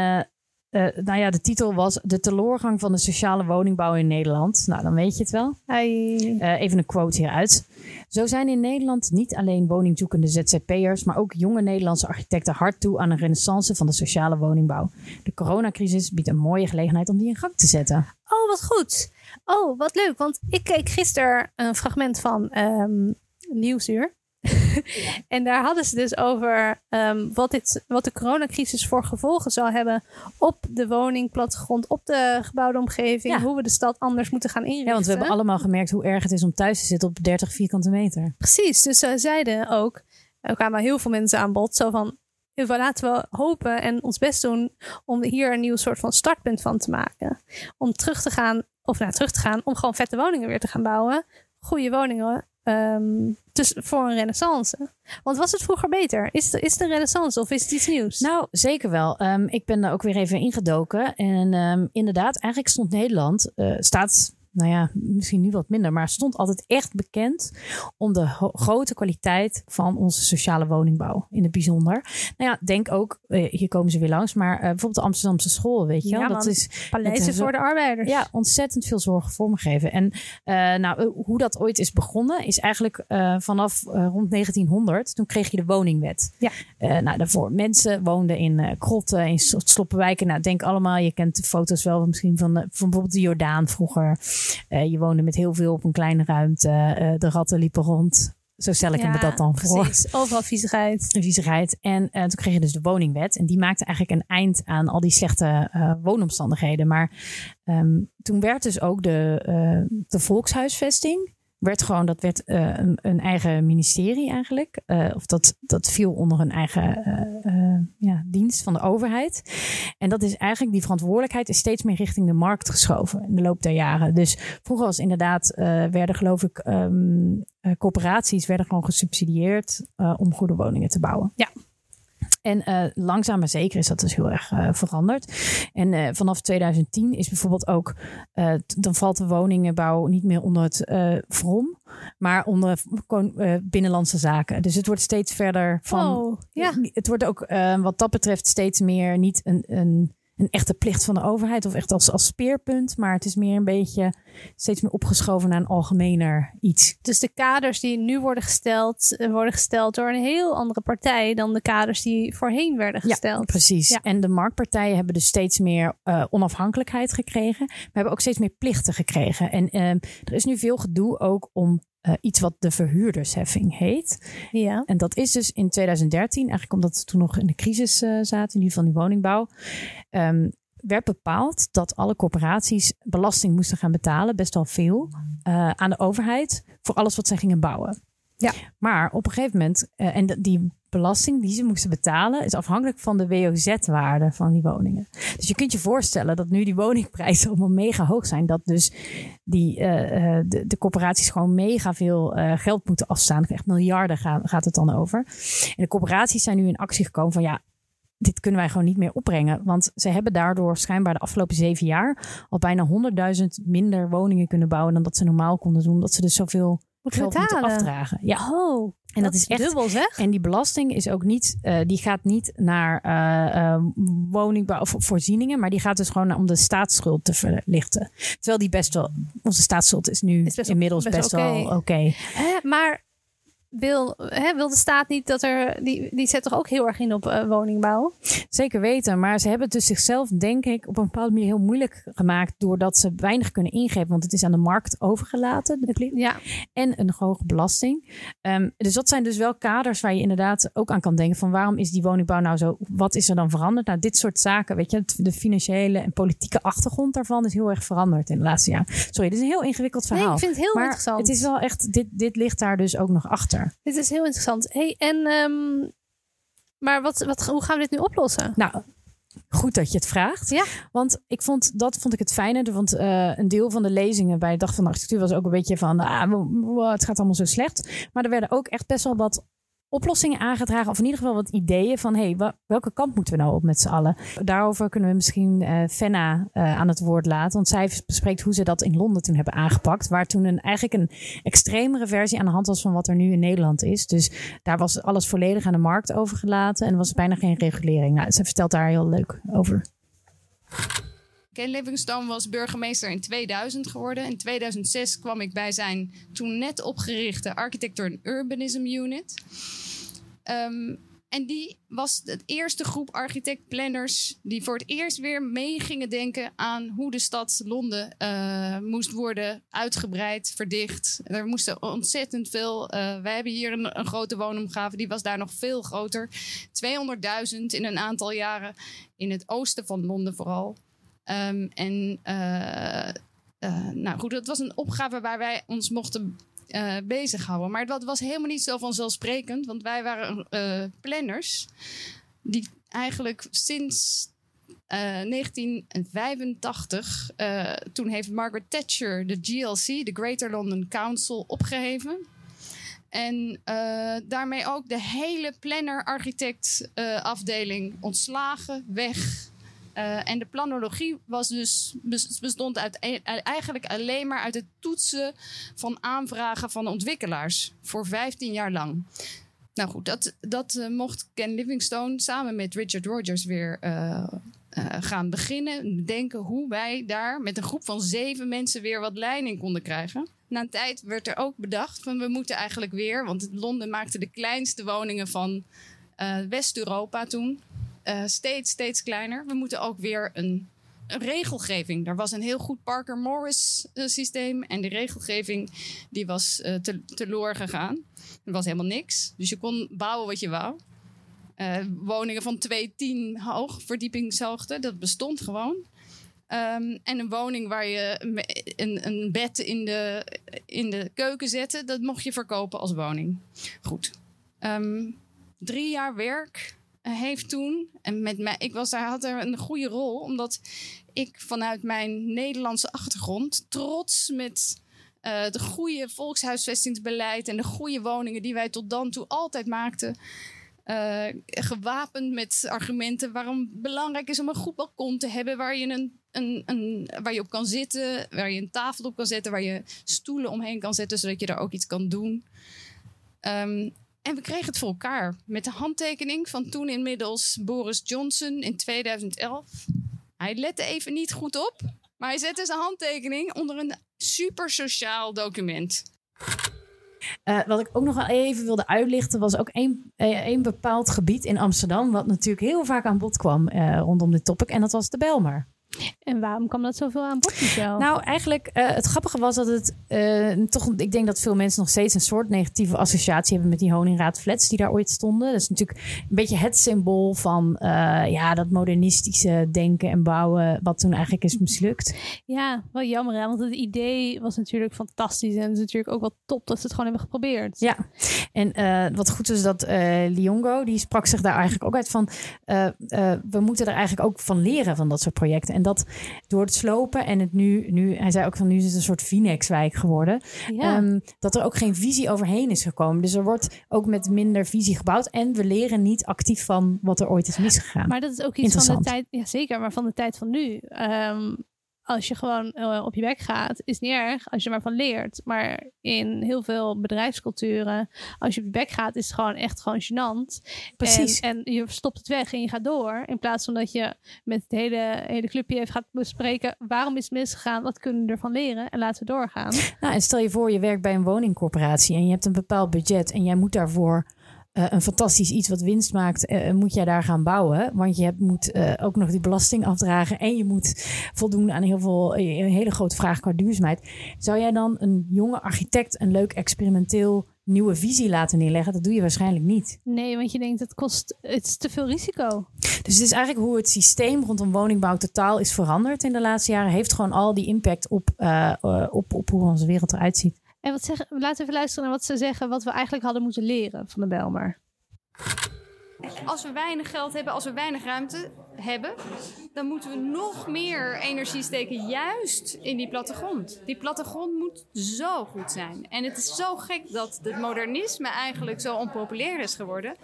uh, nou ja, de titel was De teleurgang van de sociale woningbouw in Nederland. Nou, dan weet je het wel. Uh, even een quote hieruit. Zo zijn in Nederland niet alleen woningzoekende ZZP'ers, maar ook jonge Nederlandse architecten hard toe aan een renaissance van de sociale woningbouw. De coronacrisis biedt een mooie gelegenheid om die in gang te zetten. Oh, wat goed. Oh, wat leuk. Want ik keek gisteren een fragment van um, Nieuwsuur. en daar hadden ze dus over um, wat, dit, wat de coronacrisis voor gevolgen zal hebben op de woningplattegrond, op de gebouwde omgeving, hoe we de stad anders moeten gaan inrichten. Ja, want we hebben allemaal gemerkt hoe erg het is om thuis te zitten op 30 vierkante meter. Precies, dus ze zeiden ook, er kwamen heel veel mensen aan bod, zo van, laten we hopen en ons best doen om hier een nieuw soort van startpunt van te maken. Om terug te gaan, of nou terug te gaan, om gewoon vette woningen weer te gaan bouwen. Goede woningen Dus voor een renaissance. Want was het vroeger beter? Is het, is een renaissance of is het iets nieuws? Nou, zeker wel. Um, ik ben daar ook weer even ingedoken. En um, inderdaad, eigenlijk stond Nederland, uh, staat nou ja, misschien nu wat minder, maar stond altijd echt bekend om de grote kwaliteit van onze sociale woningbouw in het bijzonder. Nou ja, denk ook, uh, hier komen ze weer langs, maar uh, bijvoorbeeld de Amsterdamse school, weet je ja, wel. dat is paleizen voor de arbeiders. Ja, ontzettend veel zorgen voor me geven. En uh, nou, hoe dat ooit is begonnen, is eigenlijk vanaf rond 1900. Toen kreeg je de woningwet. Ja. nou, daarvoor mensen woonden in krotten, in sloppenwijken. Nou, denk allemaal, je kent de foto's wel misschien van, van bijvoorbeeld de Jordaan vroeger. Uh, je woonde met heel veel op een kleine ruimte. Uh, de ratten liepen rond. Zo stel ik ja, me dat dan voor. Precies. Overal viezigheid. Viezigheid. En uh, toen kreeg je dus de woningwet. En die maakte eigenlijk een eind aan al die slechte woonomstandigheden. Maar um, toen werd dus ook de, de volkshuisvesting werd gewoon, dat werd uh, een, een, eigen ministerie eigenlijk. Uh, of dat, dat viel onder een eigen uh, ja, dienst van de overheid. En dat is eigenlijk, die verantwoordelijkheid is steeds meer richting de markt geschoven in de loop der jaren. Dus vroeger was inderdaad, werden geloof ik, um, corporaties werden gewoon gesubsidieerd om goede woningen te bouwen. Ja. En uh, langzaam maar zeker is dat dus heel erg uh, veranderd. En uh, vanaf 2010 is bijvoorbeeld ook, dan valt de woningenbouw niet meer onder het VROM, maar onder binnenlandse zaken. Dus het wordt steeds verder van. Oh, ja. Het wordt ook wat dat betreft steeds meer niet een, een een echte plicht van de overheid of echt als, als speerpunt. Maar het is meer een beetje steeds meer opgeschoven naar een algemener iets. Dus de kaders die nu worden gesteld, eh, worden gesteld door een heel andere partij dan de kaders die voorheen werden gesteld. Ja, precies. Ja. En de marktpartijen hebben dus steeds meer uh, onafhankelijkheid gekregen. We hebben ook steeds meer plichten gekregen. En uh, er is nu veel gedoe ook om uh, iets wat de verhuurdersheffing heet. Ja. En dat is dus in 2013, eigenlijk omdat we toen nog in de crisis uh, zaten, in ieder geval die woningbouw, um, werd bepaald dat alle corporaties belasting moesten gaan betalen, best wel veel, uh, aan de overheid voor alles wat zij gingen bouwen. Ja. Maar op een gegeven moment, en die belasting die ze moesten betalen, is afhankelijk van de WOZ-waarde van die woningen. Dus je kunt je voorstellen dat nu die woningprijzen allemaal mega hoog zijn, dat dus die, uh, de, de, corporaties gewoon mega veel uh, geld moeten afstaan. Echt miljarden gaan, gaat het dan over. En de corporaties zijn nu in actie gekomen van ja, dit kunnen wij gewoon niet meer opbrengen. Want ze hebben daardoor schijnbaar de afgelopen zeven jaar al bijna 100.000 minder woningen kunnen bouwen dan dat ze normaal konden doen. Dat ze dus zoveel moeten geld betalen. moeten afdragen. Ja. Oh, en dat, dat is echt dubbel zeg. En die belasting is ook niet, uh, die gaat niet naar uh, uh, woningbouw of voorzieningen, maar die gaat dus gewoon om de staatsschuld te verlichten. Terwijl die best wel, onze staatsschuld is nu is best inmiddels best, best wel oké. Okay. maar wil, hè, wil de staat niet dat er. Die, die zet toch ook heel erg in op uh, woningbouw? Zeker weten. Maar ze hebben het dus zichzelf, denk ik, op een bepaalde manier heel moeilijk gemaakt. Doordat ze weinig kunnen ingrijpen. Want het is aan de markt overgelaten. De ja. En een hoge belasting. Um, dus dat zijn dus wel kaders waar je inderdaad ook aan kan denken. Van waarom is die woningbouw nou zo? Wat is er dan veranderd? Nou, dit soort zaken, weet je, de financiële en politieke achtergrond daarvan is heel erg veranderd in de laatste jaren. Sorry, dit is een heel ingewikkeld verhaal. Nee, ik vind het heel maar interessant. Het is wel echt, dit, dit ligt daar dus ook nog achter. Dit is heel interessant. Hey, en, um, maar wat, wat, hoe gaan we dit nu oplossen? Nou, goed dat je het vraagt. Ja. Want ik vond, dat vond ik het fijne. Want uh, een deel van de lezingen bij de Dag van de Architectuur was ook een beetje van... Ah, het gaat allemaal zo slecht. Maar er werden ook echt best wel wat oplossingen aangedragen. Of in ieder geval wat ideeën van hey, welke kant moeten we nou op met z'n allen? Daarover kunnen we misschien uh, Fenna uh, aan het woord laten. Want zij bespreekt hoe ze dat in Londen toen hebben aangepakt. Waar toen een, eigenlijk een extremere versie aan de hand was van wat er nu in Nederland is. Dus daar was alles volledig aan de markt overgelaten. En was bijna geen regulering. Nou, ze vertelt daar heel leuk over. Ken Livingstone was burgemeester in 2000 geworden. In 2006 kwam ik bij zijn toen net opgerichte Architecture and Urbanism Unit. Um, en die was de eerste groep architect-planners die voor het eerst weer mee gingen denken aan hoe de stad Londen uh, moest worden uitgebreid, verdicht. Er moesten ontzettend veel. Uh, wij hebben hier een, een, grote woonomgave, die was daar nog veel groter. 200.000 in een aantal jaren in het oosten van Londen vooral. Um, en uh, uh, nou goed, dat was een opgave waar wij ons mochten uh, bezighouden. Maar dat was helemaal niet zo vanzelfsprekend, want wij waren planners die eigenlijk sinds 1985, toen heeft Margaret Thatcher de GLC, de Greater London Council, opgeheven. En daarmee ook de hele planner-architect uh, afdeling ontslagen, weg. Uh, en de planologie was dus, bestond uit, eigenlijk alleen maar uit het toetsen van aanvragen van ontwikkelaars voor 15 jaar lang. Nou goed, dat, dat uh, mocht Ken Livingstone samen met Richard Rogers weer uh, gaan beginnen. Bedenken hoe wij daar met een groep van zeven mensen weer wat leiding konden krijgen. Na een tijd werd er ook bedacht van we moeten eigenlijk weer, want Londen maakte de kleinste woningen van West-Europa toen uh, steeds, steeds kleiner. We moeten ook weer een, regelgeving. Er was een heel goed Parker Morris uh, systeem. En de regelgeving die was uh, te, teloor gegaan. Er was helemaal niks. Dus je kon bouwen wat je wou. woningen van 210 hoog, verdiepingshoogte. Dat bestond gewoon. Um, en een woning waar je een, een bed in de, in de keuken zette, dat mocht je verkopen als woning. Goed. Um, drie jaar werk heeft toen, en met mij, ik was daar, had er een goede rol, omdat ik vanuit mijn Nederlandse achtergrond trots met uh, de goede volkshuisvestingsbeleid en de goede woningen die wij tot dan toe altijd maakten. Uh, gewapend met argumenten waarom het belangrijk is om een goed balkon te hebben waar je, een, een, een, waar je op kan zitten, waar je een tafel op kan zetten, waar je stoelen omheen kan zetten, zodat je daar ook iets kan doen. Um, en we kregen het voor elkaar met de handtekening van toen inmiddels Boris Johnson in 2011. Hij lette even niet goed op, maar hij zette zijn handtekening onder een super sociaal document. Uh, wat ik ook nog wel even wilde uitlichten, was ook één, één bepaald gebied in Amsterdam, wat natuurlijk heel vaak aan bod kwam uh, rondom dit topic, en dat was de Belmar. En waarom kwam dat zoveel aan bod, Michel? Nou, eigenlijk, uh, het grappige was dat het uh, toch... Ik denk dat veel mensen nog steeds een soort negatieve associatie hebben... met die Honingraadflats die daar ooit stonden. Dat is natuurlijk een beetje het symbool van... Uh, ja, dat modernistische denken en bouwen... wat toen eigenlijk is mislukt. Ja, wel jammer hè. Want het idee was natuurlijk fantastisch. En het is natuurlijk ook wel top dat ze het gewoon hebben geprobeerd. Ja, en wat goed is dat Liongo... die sprak zich daar eigenlijk ook uit van... we moeten er eigenlijk ook van leren van dat soort projecten... En dat door het slopen en het nu, nu hij zei ook van nu is het een soort Phoenix-wijk geworden. Ja. Um, dat er ook geen visie overheen is gekomen. Dus er wordt ook met minder visie gebouwd. En we leren niet actief van wat er ooit is misgegaan. Maar dat is ook iets van de tijd, ja zeker, maar van de tijd van nu. Um, als je gewoon eh, op je bek gaat, is niet erg als je er maar van leert. Maar in heel veel bedrijfsculturen, als je op je bek gaat, is het gewoon echt gewoon gênant. Precies. En, en je stopt het weg en je gaat door. In plaats van dat je met het hele, hele clubje even gaat bespreken, waarom is het misgegaan, wat kunnen we ervan leren en laten we doorgaan. Nou, en stel je voor, je werkt bij een woningcorporatie en je hebt een bepaald budget en jij moet daarvoor eh, een fantastisch iets wat winst maakt, eh, moet jij daar gaan bouwen. Want je hebt, moet eh, ook nog die belasting afdragen en je moet voldoen aan heel veel, een hele grote vraag qua duurzaamheid. Zou jij dan een jonge architect een leuk experimenteel nieuwe visie laten neerleggen? Dat doe je waarschijnlijk niet. Nee, want je denkt het kost, het is te veel risico. Dus het is eigenlijk hoe het systeem rondom woningbouw totaal is veranderd in de laatste jaren. Heeft gewoon al die impact op, op, op hoe onze wereld eruit ziet. En wat zeggen, laten we even luisteren naar wat ze zeggen, wat we eigenlijk hadden moeten leren van de Belmar. Als we weinig geld hebben, als we weinig ruimte hebben, dan moeten we nog meer energie steken juist in die plattegrond. Die plattegrond moet zo goed zijn. En het is zo gek dat het modernisme eigenlijk zo onpopulair is geworden.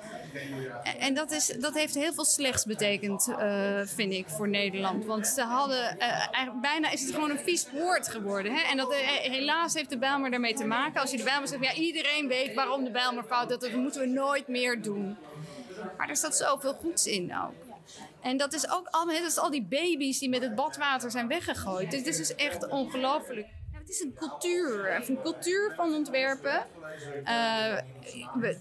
En dat, is, dat heeft heel veel slechts betekend, uh, vind ik, voor Nederland. Want ze hadden, uh, bijna is het gewoon een vies woord geworden. Hè? En dat, uh, helaas heeft de Bijlmer daarmee te maken. Als je de Bijlmer zegt, ja, iedereen weet waarom de Bijlmer fout is, dat moeten we nooit meer doen. Maar er staat zoveel goeds in ook. En dat is ook allemaal, dat is al die baby's die met het badwater zijn weggegooid. Dus dit is echt ongelooflijk. Het is een cultuur, een cultuur van ontwerpen. Uh,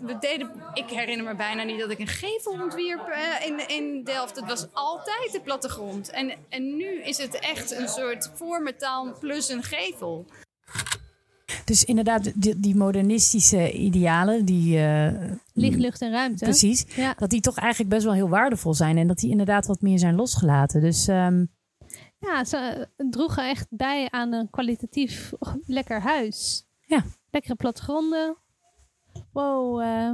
we, deden, ik herinner me bijna niet dat ik een gevel ontwierp uh, in, in Delft. Het was altijd de plattegrond. En, en nu is het echt een soort voormetaal plus een gevel. Dus inderdaad, die, die modernistische idealen, die. Uh, Licht, lucht en ruimte. Precies. Ja. Dat die toch eigenlijk best wel heel waardevol zijn. En dat die inderdaad wat meer zijn losgelaten. Dus. Um... Ja, ze droegen echt bij aan een kwalitatief lekker huis. Ja. Lekkere plattegronden. Wow, uh,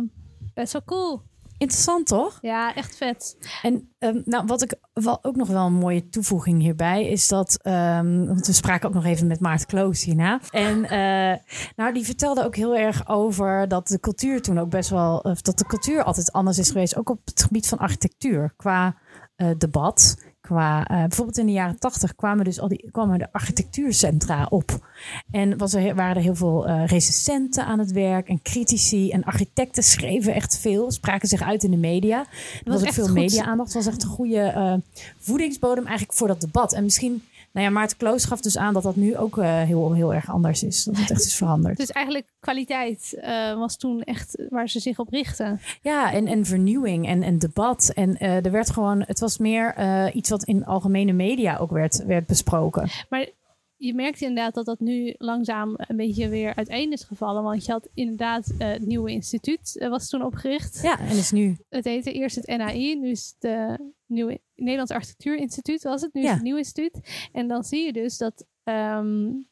best wel cool. Interessant, toch? Ja, echt vet. En um, nou, wat ik wel ook nog wel een mooie toevoeging hierbij is dat, um, want we spraken ook nog even met Maart Kloos hierna. En uh, nou, die vertelde ook heel erg over dat de cultuur toen ook best wel, of dat de cultuur altijd anders is geweest, ook op het gebied van architectuur, qua uh, debat, qua uh, bijvoorbeeld in de jaren tachtig kwamen dus al die kwamen de architectuurcentra op. En was er waren er heel veel uh, recensenten aan het werk en critici en architecten schreven echt veel spraken zich uit in de media. Er was, was ook veel media aandacht was echt een goede uh, voedingsbodem eigenlijk voor dat debat. En misschien nou ja, Maarten Kloos gaf dus aan dat dat nu ook uh, heel, heel erg anders is. Dat het echt is veranderd. Dus eigenlijk kwaliteit uh, was toen echt waar ze zich op richten. Ja, en, en vernieuwing en, en debat. En uh, er werd gewoon, het was meer iets wat in algemene media ook werd, werd besproken. Maar je merkt inderdaad dat dat nu langzaam een beetje weer uiteen is gevallen. Want je had inderdaad uh, het nieuwe instituut uh, was toen opgericht. Ja, en is nu. Het heette eerst het NAI, nu is het uh, nieuwe Nederlands Architectuurinstituut was het. Nu ja. is het nieuw instituut. En dan zie je dus dat um,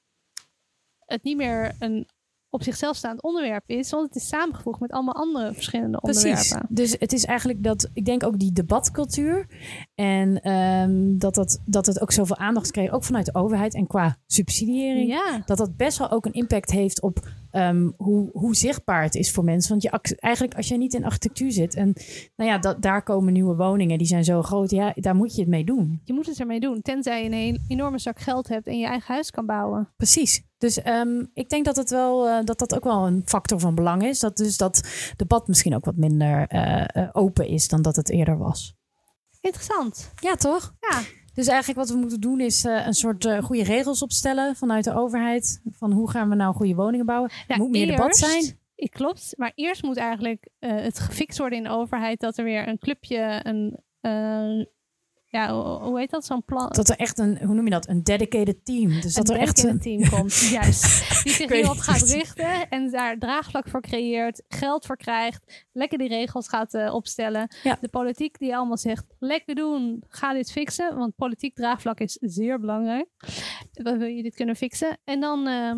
het niet meer een op zichzelf staand onderwerp is, want het is samengevoegd met allemaal andere verschillende Precies. onderwerpen. Dus het is eigenlijk dat, ik denk ook die debatcultuur en um, dat, dat, dat het ook zoveel aandacht kreeg, ook vanuit de overheid en qua subsidiëring, ja. dat dat best wel ook een impact heeft op um, hoe, hoe zichtbaar het is voor mensen. Want je, eigenlijk als jij niet in architectuur zit en nou ja, dat, daar komen nieuwe woningen, die zijn zo groot, ja, daar moet je het mee doen. Je moet het ermee doen, tenzij je een enorme zak geld hebt en je eigen huis kan bouwen. Precies. Dus um, ik denk dat het wel uh, dat dat ook wel een factor van belang is. Dat dus dat debat misschien ook wat minder uh, uh, open is dan dat het eerder was. Interessant. Ja, toch? Ja. Dus eigenlijk wat we moeten doen is uh, een soort uh, goede regels opstellen vanuit de overheid. Van hoe gaan we nou goede woningen bouwen? Ja, moet meer eerst, debat zijn. Ik klopt. Maar eerst moet eigenlijk uh, het gefixt worden in de overheid dat er weer een clubje, een ja, hoe heet dat? Zo'n plan. Dat er echt een, hoe noem je dat? Een dedicated team. Dus een dat er echt een team komt, juist. Die zich hierop gaat richten en daar draagvlak voor creëert, geld voor krijgt, lekker die regels gaat uh, opstellen. Ja. De politiek die allemaal zegt, lekker doen, ga dit fixen. Want politiek draagvlak is zeer belangrijk. Dan wil je dit kunnen fixen. En dan uh,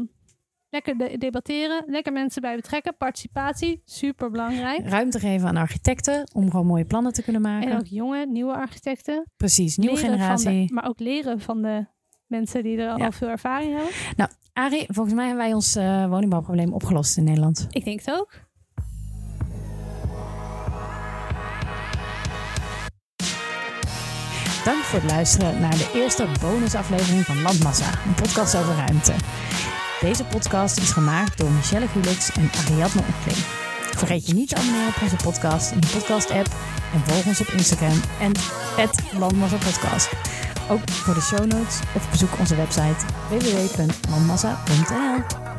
lekker de debatteren, lekker mensen bij betrekken. Participatie, super belangrijk. Ruimte geven aan architecten om gewoon mooie plannen te kunnen maken. En ook jonge, nieuwe architecten. Precies, nieuwe leren generatie. De, maar ook leren van de mensen die er Ja. al veel ervaring hebben. Nou, Arie, volgens mij hebben wij ons uh, woningbouwprobleem opgelost in Nederland. Ik denk het ook. Dank voor het luisteren naar de eerste bonusaflevering van Landmassa, een podcast over ruimte. Deze podcast is gemaakt door Michelle Gulix en Ariadne Onkling. Vergeet je niet te abonneren op onze podcast in de podcast-app en volg ons op Instagram en Landmassa Podcast. Ook voor de show notes of bezoek onze website www.landmassa.nl.